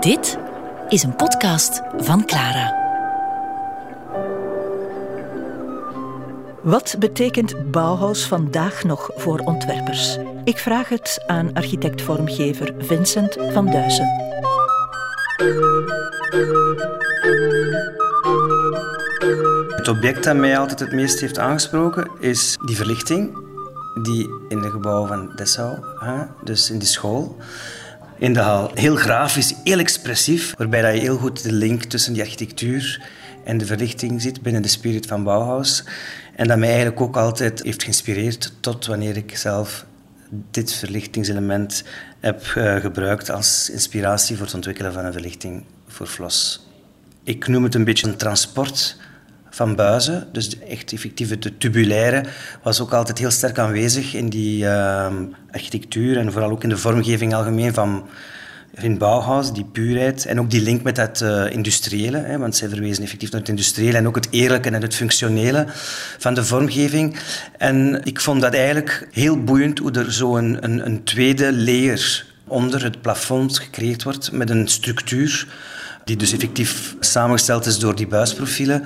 Dit is een podcast van Clara. Wat betekent Bauhaus vandaag nog voor ontwerpers? Ik vraag het aan architect-vormgever Vincent van Duizen. Het object dat mij altijd het meest heeft aangesproken is die verlichting die in de gebouwen van Dessau, dus in de school, in de hal. Heel grafisch, heel expressief, waarbij dat je heel goed de link tussen die architectuur en de verlichting ziet binnen de spirit van Bauhaus. En dat mij eigenlijk ook altijd heeft geïnspireerd tot wanneer ik zelf dit verlichtingselement heb uh, gebruikt als inspiratie voor het ontwikkelen van een verlichting voor Flos. Ik noem het een beetje een transport van buizen. Dus echt effectief de tubulaire was ook altijd heel sterk aanwezig in die uh, architectuur en vooral ook in de vormgeving algemeen van in Bauhaus, die puurheid en ook die link met het uh, industriële, hè, want zij verwezen effectief naar het industriële en ook het eerlijke en het functionele van de vormgeving. En ik vond dat eigenlijk heel boeiend hoe er zo een, een, een tweede layer onder het plafond gecreëerd wordt met een structuur die dus effectief samengesteld is door die buisprofielen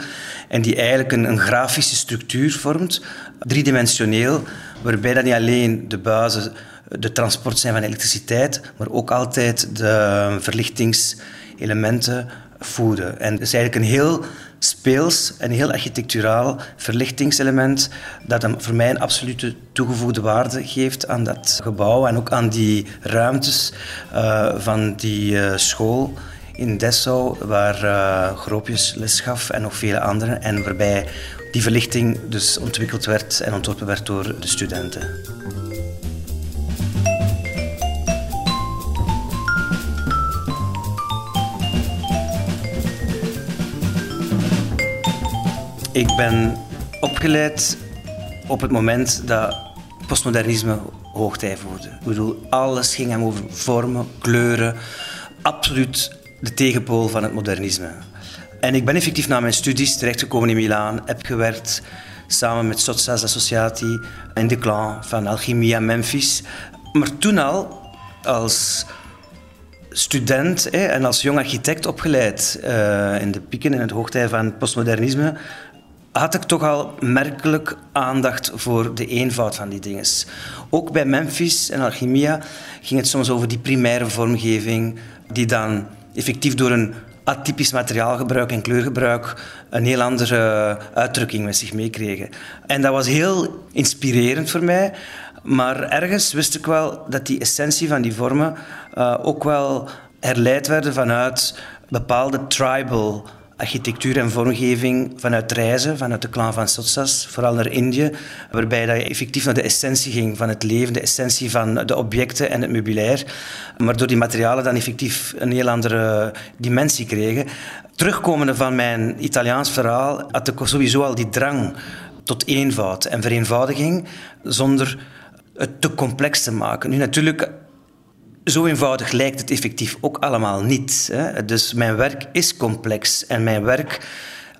en die eigenlijk een, een grafische structuur vormt, driedimensioneel, waarbij dat niet alleen de buizen de transport zijn van elektriciteit, maar ook altijd de verlichtingselementen voeden. En het is eigenlijk een heel speels en heel architecturaal verlichtingselement dat hem voor mij een absolute toegevoegde waarde geeft aan dat gebouw en ook aan die ruimtes uh, van die uh, school in Dessau, waar uh, Groopjes les gaf en nog vele anderen. En waarbij die verlichting dus ontwikkeld werd en ontworpen werd door de studenten. Ik ben opgeleid op het moment dat postmodernisme hoogtij voerde. Ik bedoel, alles ging hem over vormen, kleuren. Absoluut de tegenpool van het modernisme. En ik ben effectief na mijn studies terechtgekomen in Milaan, heb gewerkt samen met Sotsas Associati en de clan van Alchimia Memphis. Maar toen al, als student hè, en als jong architect opgeleid uh, in de pieken en het hoogtij van het postmodernisme, had ik toch al merkelijk aandacht voor de eenvoud van die dingen. Ook bij Memphis en Alchimia ging het soms over die primaire vormgeving, die dan effectief door een atypisch materiaalgebruik en kleurgebruik een heel andere uitdrukking met zich meekregen. En dat was heel inspirerend voor mij. Maar ergens wist ik wel dat die essentie van die vormen uh, ook wel herleid werden vanuit bepaalde tribal architectuur en vormgeving vanuit reizen, vanuit de clan van Sotsas, vooral naar Indië, waarbij dat je effectief naar de essentie ging van het leven, de essentie van de objecten en het meubilair, maar door die materialen dan effectief een heel andere dimensie kregen. Terugkomende van mijn Italiaans verhaal had ik sowieso al die drang tot eenvoud en vereenvoudiging, zonder het te complex te maken. Nu natuurlijk zo eenvoudig lijkt het effectief ook allemaal niet. Hè. Dus mijn werk is complex en mijn werk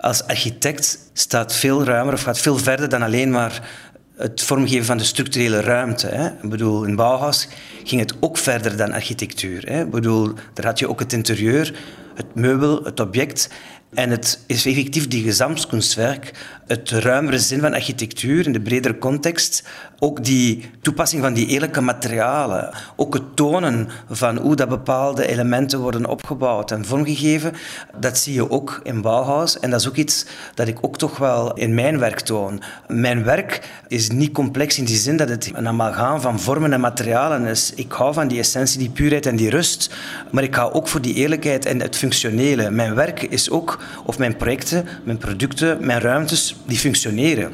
als architect staat veel ruimer of gaat veel verder dan alleen maar het vormgeven van de structurele ruimte. Hè. Ik bedoel, in Bauhaus ging het ook verder dan architectuur. Hè. Ik bedoel, daar had je ook het interieur, het meubel, het object. En het is effectief die gezamskunstwerk, het ruimere zin van architectuur in de bredere context, ook die toepassing van die eerlijke materialen, ook het tonen van hoe dat bepaalde elementen worden opgebouwd en vormgegeven, dat zie je ook in Bauhaus. En dat is ook iets dat ik ook toch wel in mijn werk toon. Mijn werk is niet complex in die zin dat het een amalgaam van vormen en materialen is. Ik hou van die essentie, die puurheid en die rust, maar ik hou ook voor die eerlijkheid en het functionele. Mijn werk is ook of mijn projecten, mijn producten, mijn ruimtes, die functioneren.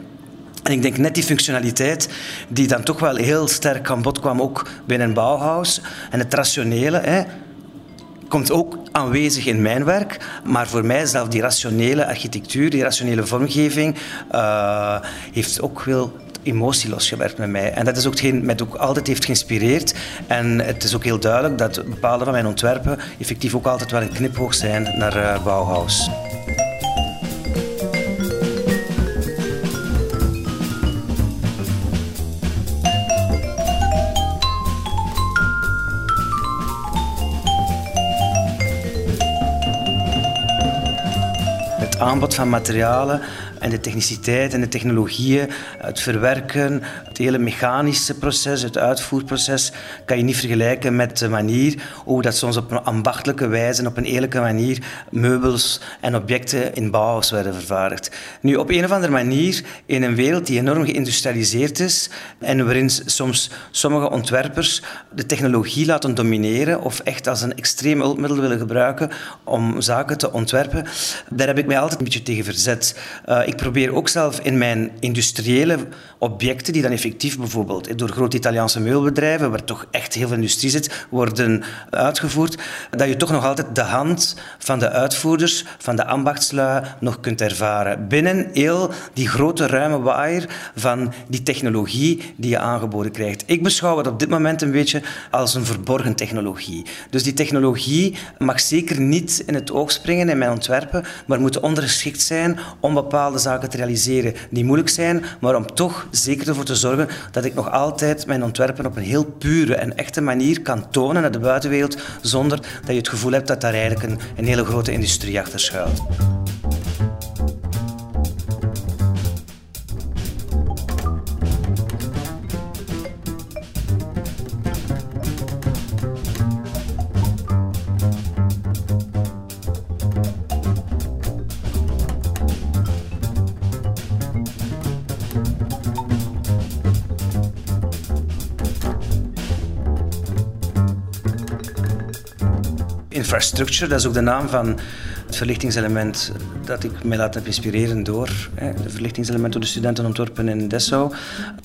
En ik denk net die functionaliteit die dan toch wel heel sterk aan bod kwam, ook binnen Bauhaus. En het rationele, hè, komt ook aanwezig in mijn werk. Maar voor mij zelf die rationele architectuur, die rationele vormgeving, uh, heeft ook veel Emotielos gewerkt met mij. En dat is ook geen, mij ook altijd heeft geïnspireerd. En het is ook heel duidelijk dat bepaalde van mijn ontwerpen effectief ook altijd wel een kniphoog zijn naar eh, Bauhaus. Het aanbod van materialen en de techniciteit en de technologieën, het verwerken, het hele mechanische proces, het uitvoerproces, kan je niet vergelijken met de manier hoe dat soms op een ambachtelijke wijze en op een eerlijke manier meubels en objecten in Bauhaus werden vervaardigd. Nu, op een of andere manier, in een wereld die enorm geïndustrialiseerd is en waarin soms sommige ontwerpers de technologie laten domineren of echt als een extreem hulpmiddel willen gebruiken om zaken te ontwerpen, daar heb ik mij altijd een beetje tegen verzet. Uh, ik probeer ook zelf in mijn industriële objecten, die dan effectief bijvoorbeeld door grote Italiaanse meubelbedrijven, waar toch echt heel veel industrie zit, worden uitgevoerd, dat je toch nog altijd de hand van de uitvoerders, van de ambachtslui, nog kunt ervaren. Binnen heel die grote ruime waaier van die technologie die je aangeboden krijgt. Ik beschouw het op dit moment een beetje als een verborgen technologie. Dus die technologie mag zeker niet in het oog springen in mijn ontwerpen, maar moet ondergeschikt zijn om bepaalde zaken te realiseren die moeilijk zijn, maar om toch zeker ervoor te zorgen dat ik nog altijd mijn ontwerpen op een heel pure en echte manier kan tonen naar de buitenwereld, zonder dat je het gevoel hebt dat daar eigenlijk een, een hele grote industrie achter schuilt. Infrastructure, dat is ook de naam van verlichtingselement dat ik mij laat inspireren door hè, de verlichtingselement door de studenten ontworpen in Dessau.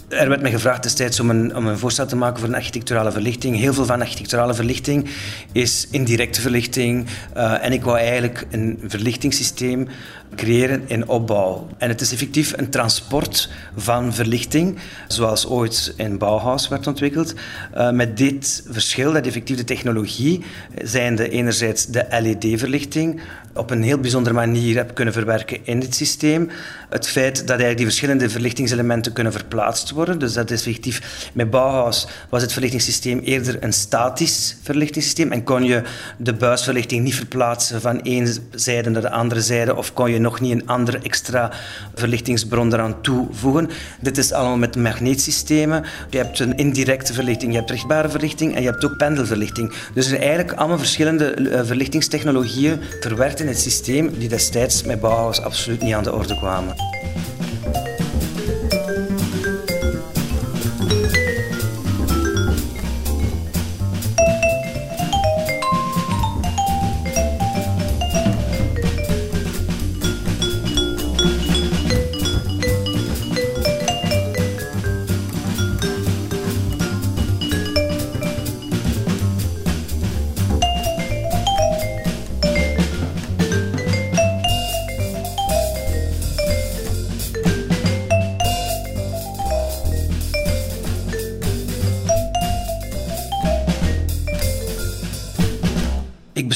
Er werd mij gevraagd destijds om een, om een voorstel te maken voor een architecturale verlichting. Heel veel van architecturale verlichting is indirecte verlichting. Uh, en ik wou eigenlijk een verlichtingssysteem creëren in opbouw. En het is effectief een transport van verlichting, zoals ooit in Bauhaus werd ontwikkeld. Uh, met dit verschil dat effectief de technologie, zijnde enerzijds de LED-verlichting, op een heel bijzondere manier heb kunnen verwerken in dit systeem. Het feit dat eigenlijk die verschillende verlichtingselementen kunnen verplaatst worden. Dus dat is effectief, met Bauhaus was het verlichtingssysteem eerder een statisch verlichtingssysteem en kon je de buisverlichting niet verplaatsen van één zijde naar de andere zijde of kon je nog niet een andere extra verlichtingsbron eraan toevoegen. Dit is allemaal met magneetsystemen. Je hebt een indirecte verlichting, je hebt rechtbare verlichting en je hebt ook pendelverlichting. Dus er zijn eigenlijk allemaal verschillende eh, verlichtingstechnologieën verwerkt in het systeem die destijds met Bauhaus absoluut niet aan de orde kwamen.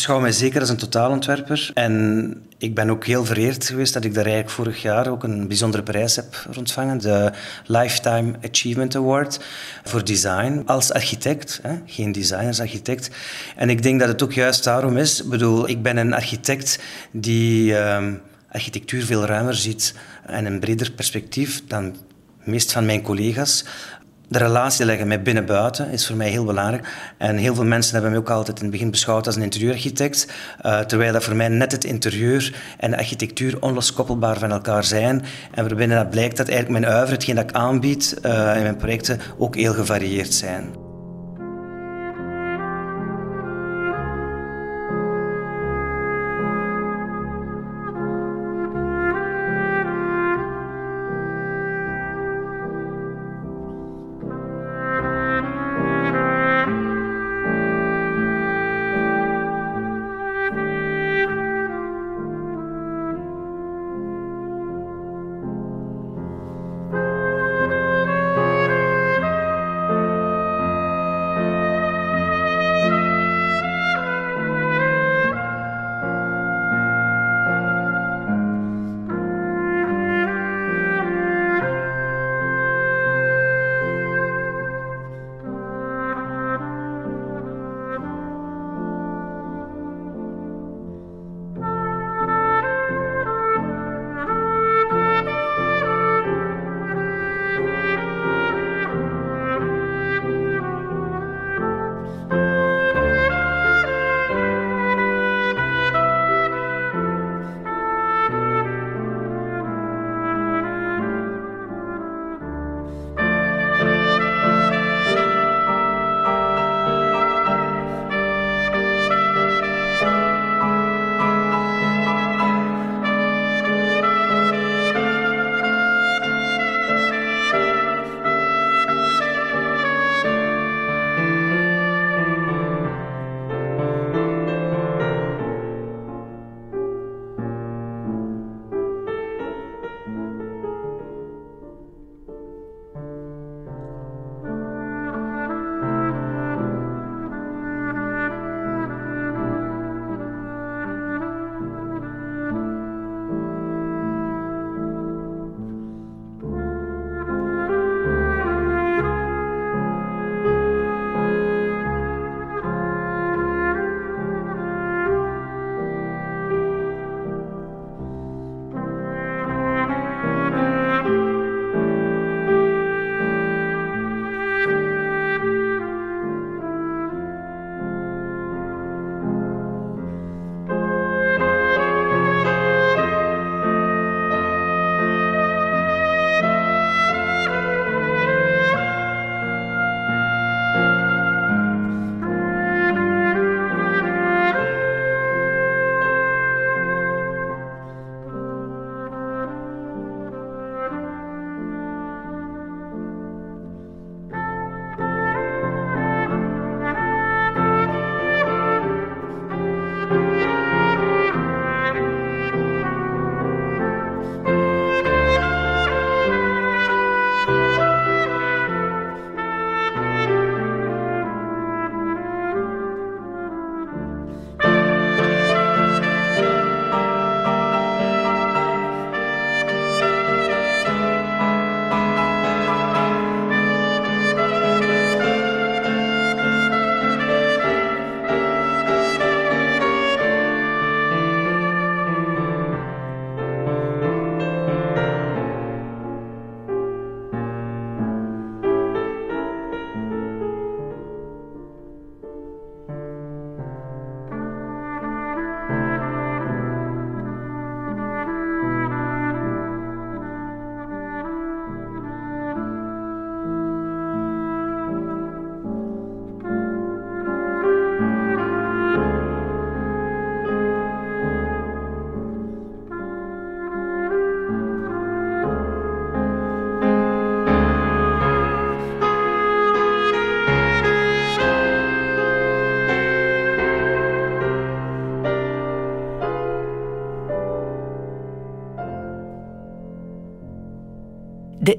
Beschouw mij zeker als een totaalontwerper. En ik ben ook heel vereerd geweest dat ik daar eigenlijk vorig jaar ook een bijzondere prijs heb ontvangen. De Lifetime Achievement Award voor design als architect. Hè? Geen designer als architect. En ik denk dat het ook juist daarom is. Ik bedoel, ik ben een architect die uh, architectuur veel ruimer ziet en een breder perspectief dan meest van mijn collega's de relatie leggen met binnen-buiten is voor mij heel belangrijk. En heel veel mensen hebben mij ook altijd in het begin beschouwd als een interieurarchitect. Uh, terwijl dat voor mij net het interieur en de architectuur onloskoppelbaar van elkaar zijn. En waarbinnen dat blijkt dat eigenlijk mijn uiver, hetgeen dat ik aanbied uh, in mijn projecten, ook heel gevarieerd zijn.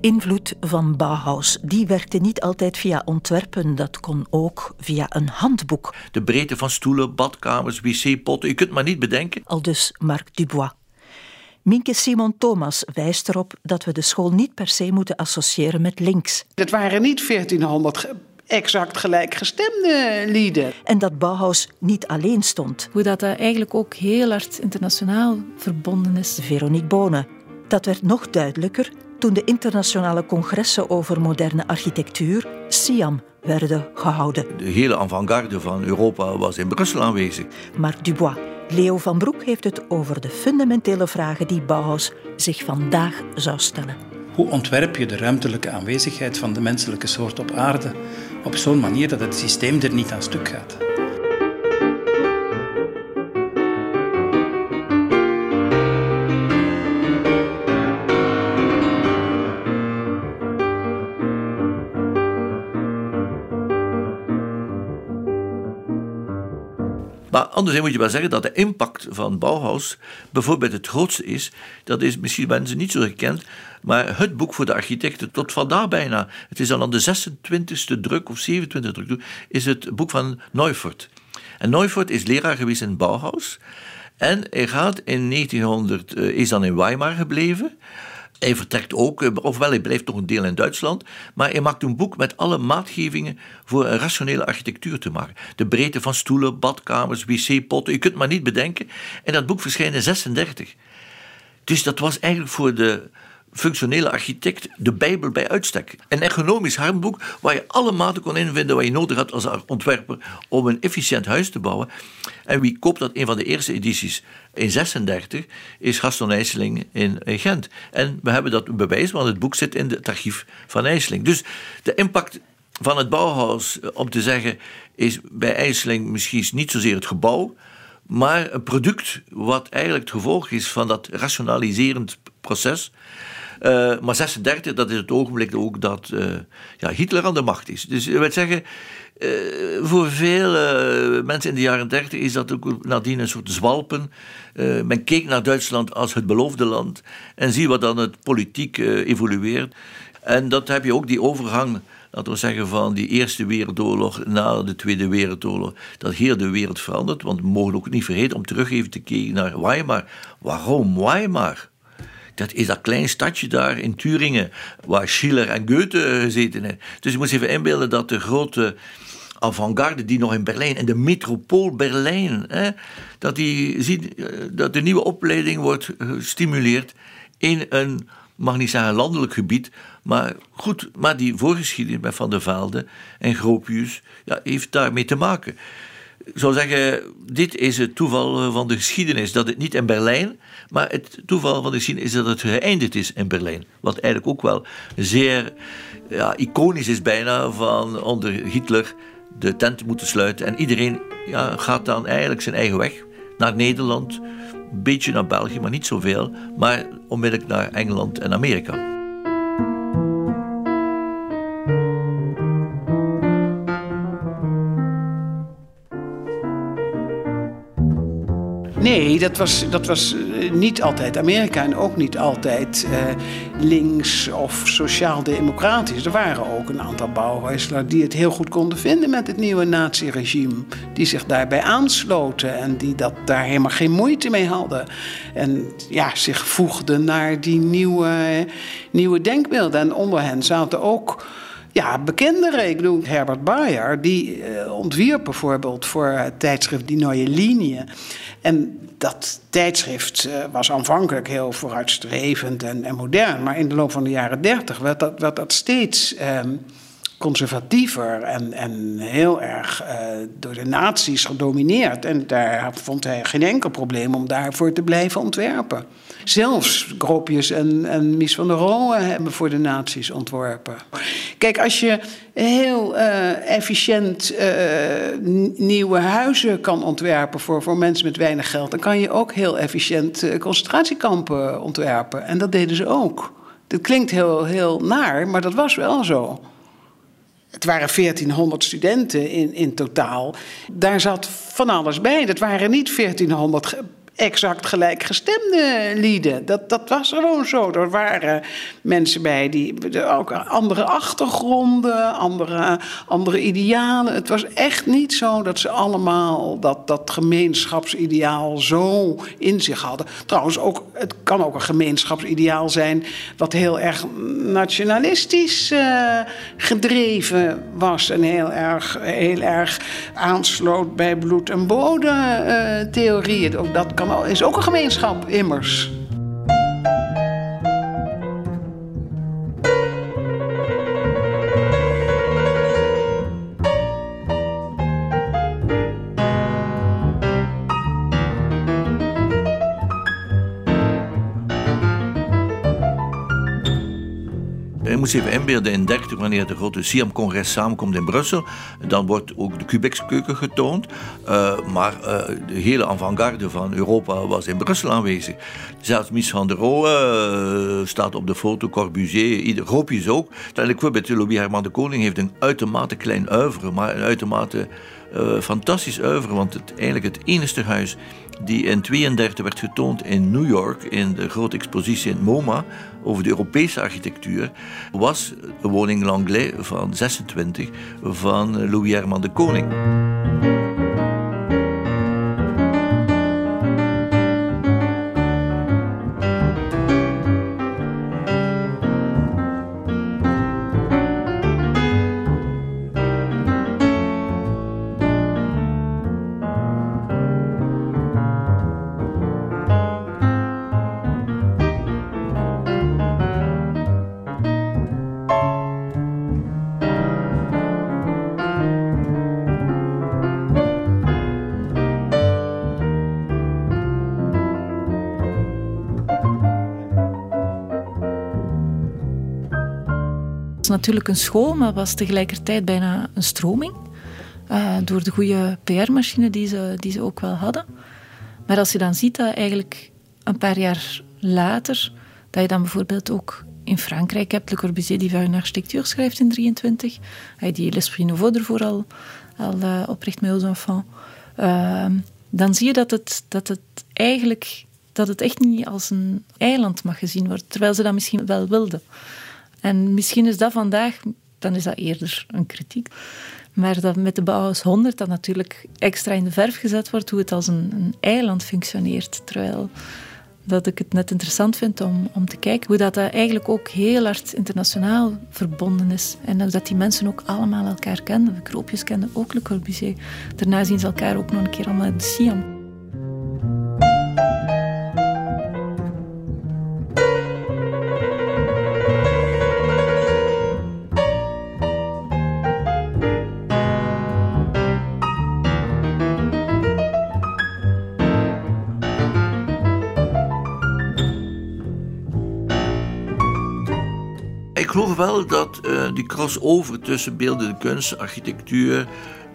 De invloed van Bauhaus die werkte niet altijd via ontwerpen, dat kon ook via een handboek. De breedte van stoelen, badkamers, wc-potten, je kunt maar niet bedenken. Al dus Marc Dubois. Minke Simon Thomas wijst erop dat we de school niet per se moeten associëren met links. Het waren niet 1400 exact gelijkgestemde lieden. En dat Bauhaus niet alleen stond. Hoe dat, dat eigenlijk ook heel hard internationaal verbonden is. Veronique Bonen. Dat werd nog duidelijker toen de internationale congressen over moderne architectuur, SIAM, werden gehouden. De hele avant-garde van Europa was in Brussel aanwezig. Marc Dubois. Leo van Broek heeft het over de fundamentele vragen die Bauhaus zich vandaag zou stellen. Hoe ontwerp je de ruimtelijke aanwezigheid van de menselijke soort op aarde op zo'n manier dat het systeem er niet aan stuk gaat? Maar anderzijds moet je wel zeggen dat de impact van Bauhaus bijvoorbeeld het grootste is. Dat is misschien mensen niet zo gekend, maar het boek voor de architecten tot vandaag bijna. Het is al aan de 26e druk of 27e druk, is het boek van Neufort. En Neufort is leraar geweest in Bauhaus. En hij gaat in 1900, is dan in Weimar gebleven. Hij vertrekt ook, eh, ofwel hij blijft nog een deel in Duitsland, maar hij maakt een boek met alle maatgevingen voor een rationele architectuur te maken. De breedte van stoelen, badkamers, wc-potten, je kunt het maar niet bedenken. En dat boek verschijnt in 36. Dus dat was eigenlijk voor de functionele architect de Bijbel bij uitstek. Een ergonomisch handboek waar je alle maten kon invinden wat je nodig had als ontwerper om een efficiënt huis te bouwen. En wie koopt dat? Een van de eerste edities in 36 is Gaston IJsseling in Gent. En we hebben dat bewijs, want het boek zit in het archief van IJsseling. Dus de impact van het Bauhaus, om te zeggen, is bij IJsseling misschien niet zozeer het gebouw, maar een product wat eigenlijk het gevolg is van dat rationaliserend proces. Uh, maar 36, dat is het ogenblik ook dat uh, ja, Hitler aan de macht is. Dus ik wil zeggen, uh, voor veel mensen in de jaren 30 is dat ook nadien een soort zwalpen. men keek naar Duitsland als het beloofde land en zie wat dan het politiek evolueert. En dat heb je ook die overgang laten we zeggen, van die Eerste Wereldoorlog na de Tweede Wereldoorlog, dat heel de wereld verandert. Want we mogen ook niet vergeten om terug even te kijken naar Weimar. Waarom Weimar? Dat is dat klein stadje daar in Turingen, waar Schiller en Goethe gezeten hebben. Dus je moet even inbeelden dat de grote avant-garde die nog in Berlijn en de metropool Berlijn, hè, dat, die ziet, eh, dat de nieuwe opleiding wordt gestimuleerd in een, mag niet zeggen landelijk gebied, maar goed, maar die voorgeschiedenis met Van der Velde en Gropius ja, heeft daarmee te maken. Ik zou zeggen, dit is het toeval van de geschiedenis, dat het niet in Berlijn, maar het toeval van de geschiedenis is dat het geëindigd is in Berlijn. Wat eigenlijk ook wel zeer ja, iconisch is bijna van onder Hitler de tent moeten sluiten. En iedereen ja, gaat dan eigenlijk zijn eigen weg naar Nederland, een beetje naar België, maar niet zoveel, maar onmiddellijk naar Engeland en Amerika. Nee, dat was, dat was eh, niet altijd Amerika en ook niet altijd uh, links of sociaal-democratisch. Er waren ook een aantal bouwhuiselaars die het heel goed konden vinden met het nieuwe naziregime. Die zich daarbij aansloten en die dat, daar helemaal geen moeite mee hadden. En ja, zich voegden naar die nieuwe, nieuwe denkbeelden. En onder hen zaten ook ja, bekenderen. Ik bedoel, Herbert Bayer, die uh, ontwierp bijvoorbeeld voor het tijdschrift Die Neue Linie. En dat tijdschrift uh, was aanvankelijk heel vooruitstrevend en, en, modern. Maar in de loop van de jaren dertig werd dat, werd dat steeds um, conservatiever en, en heel erg uh, door de nazi's gedomineerd. En daar vond hij geen enkel probleem om daarvoor te blijven ontwerpen. Zelfs Gropius en, en Mies van der Rohe hebben voor de nazi's ontworpen. Kijk, als je heel uh, efficiënt uh, nieuwe huizen kan ontwerpen voor, voor mensen met weinig geld, dan kan je ook heel efficiënt concentratiekampen ontwerpen. En dat deden ze ook. Dat klinkt heel, heel naar, maar dat was wel zo. Het waren 1400 studenten in, in totaal. Daar zat van alles bij. Dat waren niet 1400 exact gelijkgestemde lieden. Dat, dat was gewoon zo. Er waren mensen bij die ook andere achtergronden, andere, andere idealen. Het was echt niet zo dat ze allemaal dat, dat gemeenschapsideaal zo in zich hadden. Trouwens, ook, het kan ook een gemeenschapsideaal zijn wat heel erg nationalistisch uh, gedreven was en heel erg, heel erg aansloot bij bloed- en bodemtheorieën. Uh, ook dat kan is ook een gemeenschap, immers. Moet even inbeelden in 30, wanneer de grote Siam-congres samenkomt in Brussel. Dan wordt ook de Quebecskeuken getoond. Uh, maar uh, de hele avant-garde van Europa was in Brussel aanwezig. Zelfs Mies van der Rohe uh, staat op de foto, Corbusier, ieder groepjes ook. Uiteindelijk Louis Herman de Koning heeft een uitermate klein uiveren, maar een uitermate fantastisch uiveren. Want het, eigenlijk het enige huis die in 1932 werd getoond in New York in de grote expositie in MoMA over de Europese architectuur, was de woning Langlais van 26 van Louis Herman de Koning. Natuurlijk een school, maar was tegelijkertijd bijna een stroming. Uh, door de goede PR-machine die ze, die ze ook wel hadden. Maar als je dan ziet dat eigenlijk een paar jaar later, dat je dan bijvoorbeeld ook in Frankrijk hebt, Le Corbusier die van architectuur schrijft in 23, die L'Esprit Nouveau ervoor al, al uh, opricht met aux enfants, uh, dan zie je dat het, dat het eigenlijk dat het echt niet als een eiland mag gezien worden, terwijl ze dat misschien wel wilden. En misschien is dat vandaag, dan is dat eerder een kritiek. Maar dat met de Bauhaus 100 dat natuurlijk extra in de verf gezet wordt, hoe het als een, een eiland functioneert. Terwijl dat ik het net interessant vind om, om te kijken hoe dat, dat eigenlijk ook heel hard internationaal verbonden is. En dat die mensen ook allemaal elkaar kenden. Kroopjes kenden ook Le Corbusier. Daarna zien ze elkaar ook nog een keer allemaal in de Siam. Geloof wel dat uh, die crossover tussen beeldende kunst, architectuur,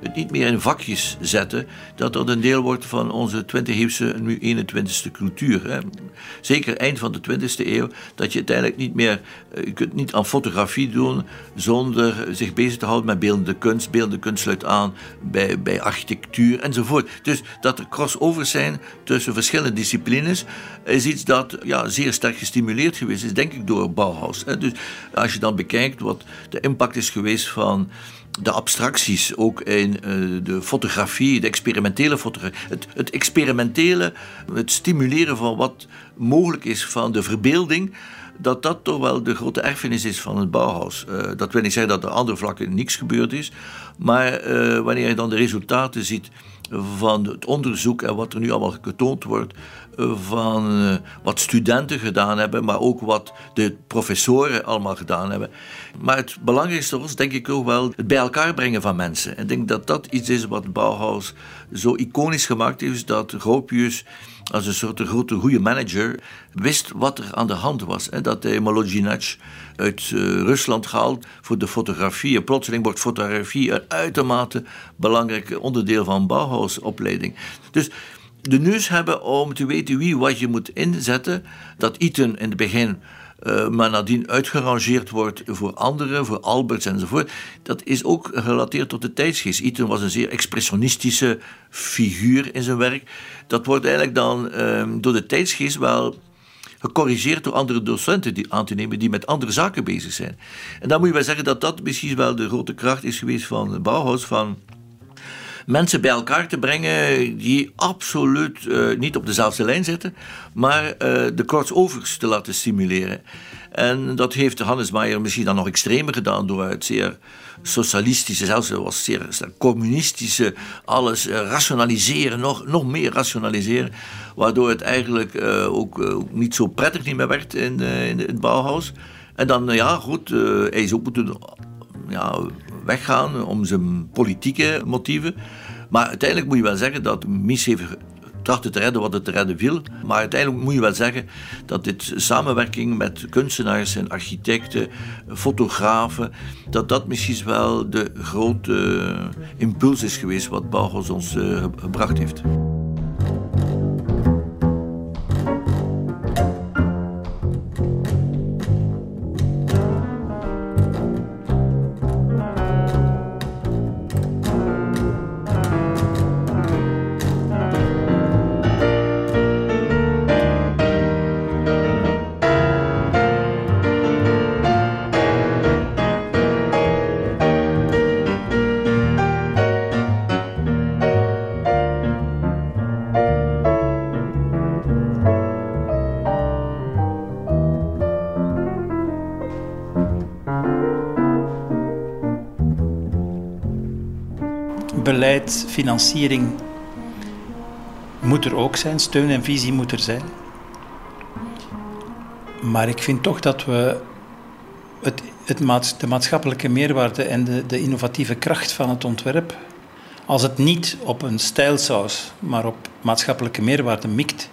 het niet meer in vakjes zetten, dat dat een deel wordt van onze 20e nu 21ste cultuur. Hè. Zeker eind van de 20e eeuw, dat je uiteindelijk niet meer, eh, je kunt niet aan fotografie doen zonder zich bezig te houden met beeldende kunst. Beeldende kunst sluit aan bij, bij architectuur enzovoort. Dus dat er crossovers zijn tussen verschillende disciplines is iets dat ja, zeer sterk gestimuleerd geweest is, denk ik, door Bauhaus. Dus als je dan bekijkt wat de impact is geweest van de abstracties, ook in uh, de fotografie, de experimentele fotografie. Het, het, experimentele, het stimuleren van wat mogelijk is van de verbeelding, dat dat toch wel de grote erfenis is van het Bauhaus. Uh, dat wil niet zeggen dat er andere vlakken niks gebeurd is, maar uh, wanneer je dan de resultaten ziet van het onderzoek en wat er nu allemaal getoond wordt, van uh, wat studenten gedaan hebben, maar ook wat de professoren allemaal gedaan hebben. Maar het belangrijkste was denk ik ook wel het bij elkaar brengen van mensen. En ik denk dat dat iets is wat Bauhaus zo iconisch gemaakt heeft, dat Gropius als een soort grote goede manager wist wat er aan de hand was. En dat hij Molodjinac uit uh, Rusland gehaald voor de fotografie. Plotseling wordt fotografie een uitermate belangrijk onderdeel van Bauhaus opleiding. Dus de neus hebben om te weten wie wat je moet inzetten. Dat Eton in het begin uh, maar nadien uitgerangeerd wordt voor anderen, voor Alberts enzovoort. Dat is ook gerelateerd tot de tijdsgeest. Eaton was een zeer expressionistische figuur in zijn werk. Dat wordt eigenlijk dan ehm, door de tijdsgeest wel gecorrigeerd door andere docenten die aan te nemen die met andere zaken bezig zijn. En dan moet je wel zeggen dat dat misschien wel de grote kracht is geweest van Bauhaus, van mensen bij elkaar te brengen die absoluut uh, niet op dezelfde lijn zitten, maar uh, de crossovers te laten stimuleren. En dat heeft Hannes Maier misschien dan nog extremer gedaan door het zeer socialistische, zelfs was zeer communistische, alles uh, rationaliseren, nog, nog meer rationaliseren, waardoor het eigenlijk ook niet zo prettig niet meer werd in, in, het Bauhaus. En dan, ja goed, hij is ook moeten ja, weggaan om zijn politieke motieven. Maar uiteindelijk moet je wel zeggen dat Mies heeft te redden wat het te redden viel. Maar uiteindelijk moet je wel zeggen dat dit samenwerking met kunstenaars en architecten, fotografen, dat dat misschien wel de grote impuls is geweest wat Bauhaus ons eh, gebracht heeft. Beleid, financiering moet er ook zijn, steun en visie moet er zijn. Maar ik vind toch dat we het, het, de maatschappelijke meerwaarde en de, de innovatieve kracht van het ontwerp, als het niet op een stijlsaus, maar op maatschappelijke meerwaarde mikt,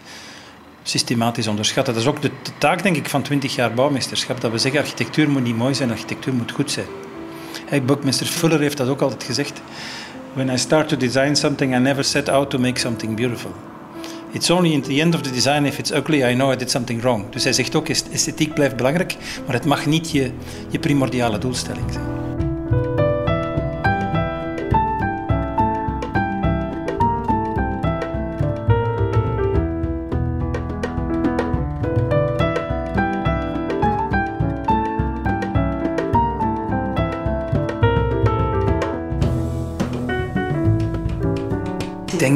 systematisch onderschatten. Dat is ook de, taak, denk ik, van 20 jaar bouwmeesterschap. Dat we zeggen, architectuur moet niet mooi zijn, architectuur moet goed zijn. Hey, Buckminster Fuller heeft dat ook altijd gezegd. When I start to design something, I never set out to make something beautiful. It's only at the end of the design, if it's ugly, I know I did something wrong. Dus hij zegt ook, esthetiek blijft belangrijk, maar het mag niet je, je primordiale doelstelling zijn.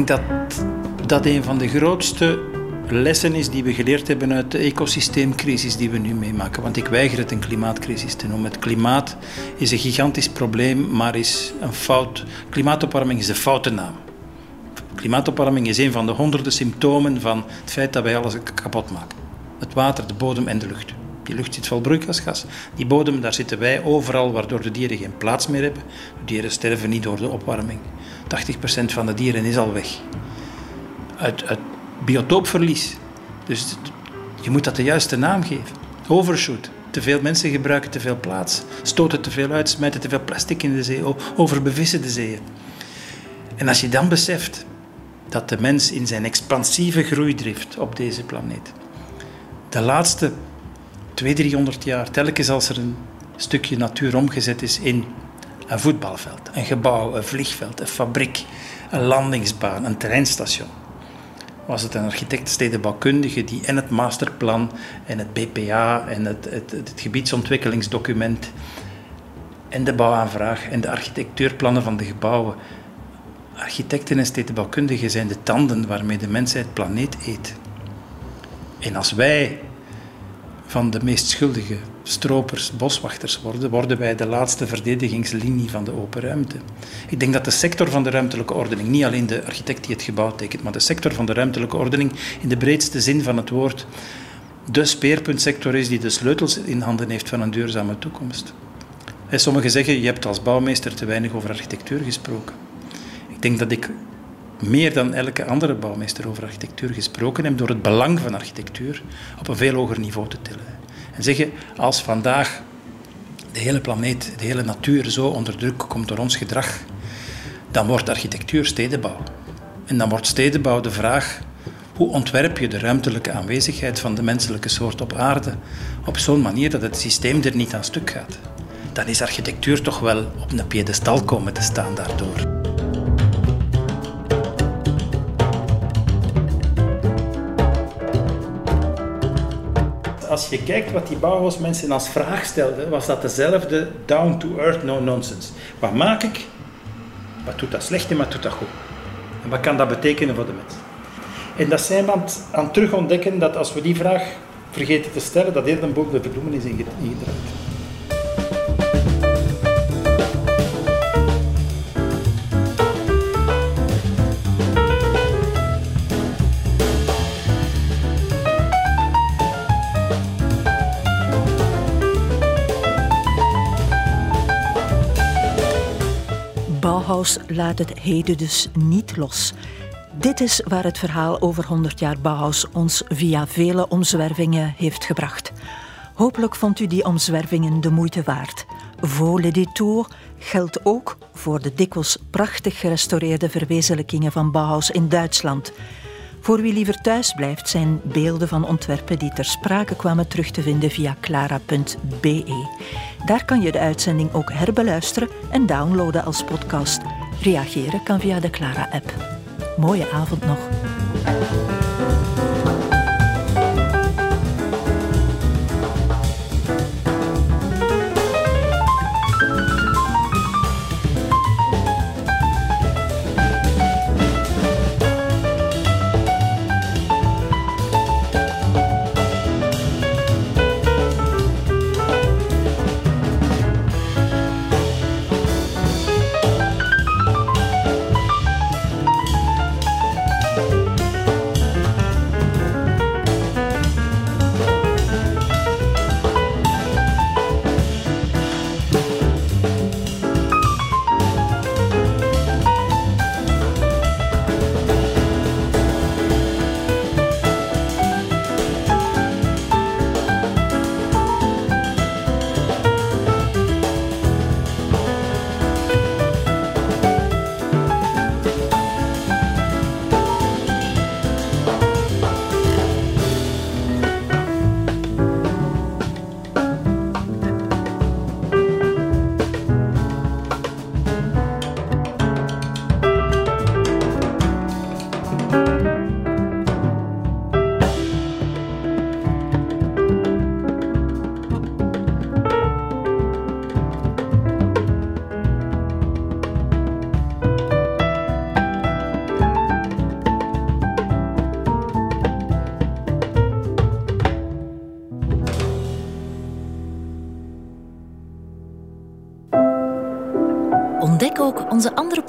Denk dat dat een van de grootste lessen is die we geleerd hebben uit de ecosysteemcrisis die we nu meemaken. Want ik weiger het een klimaatcrisis te noemen. Het klimaat is een gigantisch probleem, maar is een fout. Klimaatopwarming is de foute naam. Klimaatopwarming is een van de honderden symptomen van het feit dat wij alles kapot maken. Het water, de bodem en de lucht. Die lucht zit vol broeikasgas. Die bodem, daar zitten wij overal, waardoor de dieren geen plaats meer hebben. De dieren sterven niet door de opwarming. 80% van de dieren is al weg. Uit, biotoopverlies. Dus je moet dat de juiste naam geven. Overshoot. Te veel mensen gebruiken te veel plaats. Stoten te veel uit, smijten te veel plastic in de zee. Overbevissen de zeeën. En als je dan beseft dat de mens in zijn expansieve groeidrift op deze planeet de laatste 200, 300 jaar, telkens als er een stukje natuur omgezet is in een voetbalveld, een gebouw, een vliegveld, een fabriek, een landingsbaan, een treinstation. Was het een architect, stedenbouwkundige die en het masterplan en het BPA en het, het, het, gebiedsontwikkelingsdocument en de bouwaanvraag en de architectuurplannen van de gebouwen. Architecten en stedenbouwkundigen zijn de tanden waarmee de mensheid planeet eet. En als wij van de meest schuldige stropers, boswachters worden, worden wij de laatste verdedigingslinie van de open ruimte. Ik denk dat de sector van de ruimtelijke ordening, niet alleen de architect die het gebouw tekent, maar de sector van de ruimtelijke ordening in de breedste zin van het woord, de speerpuntsector is die de sleutels in handen heeft van een duurzame toekomst. En sommigen zeggen, je hebt als bouwmeester te weinig over architectuur gesproken. Ik denk dat ik meer dan elke andere bouwmeester over architectuur gesproken heb door het belang van architectuur op een veel hoger niveau te tillen. En zeggen, als vandaag de hele planeet, de hele natuur zo onder druk komt door ons gedrag, dan wordt architectuur stedenbouw. En dan wordt stedenbouw de vraag Hoe ontwerp je de ruimtelijke aanwezigheid van de menselijke soort op aarde op zo'n manier dat het systeem er niet aan stuk gaat? Dan is architectuur toch wel op een piedestal komen te staan daardoor. Als je kijkt wat die Bauhaus-mensen als vraag stelden, was dat dezelfde down-to-earth, no-nonsense. Wat maak ik? Wat doet dat slecht en wat doet dat goed? En wat kan dat betekenen voor de mens? En dat zijn we aan het, aan terug ontdekken dat als we die vraag vergeten te stellen, dat eerder boven de verbloemen is ingedraaid. Laat het heden dus niet los. Dit is waar het verhaal over 100 jaar Bauhaus ons via vele omzwervingen heeft gebracht. Hopelijk vond u die omzwervingen de moeite waard. Vaux le détour geldt ook voor de dikwijls prachtig gerestaureerde verwezenlijkingen van Bauhaus in Duitsland. Voor wie liever thuis blijft, zijn beelden van ontwerpen die ter sprake kwamen terug te vinden via clara.be. Daar kan je de uitzending ook herbeluisteren en downloaden als podcast. Reageren kan via de Clara-app. Mooie avond nog.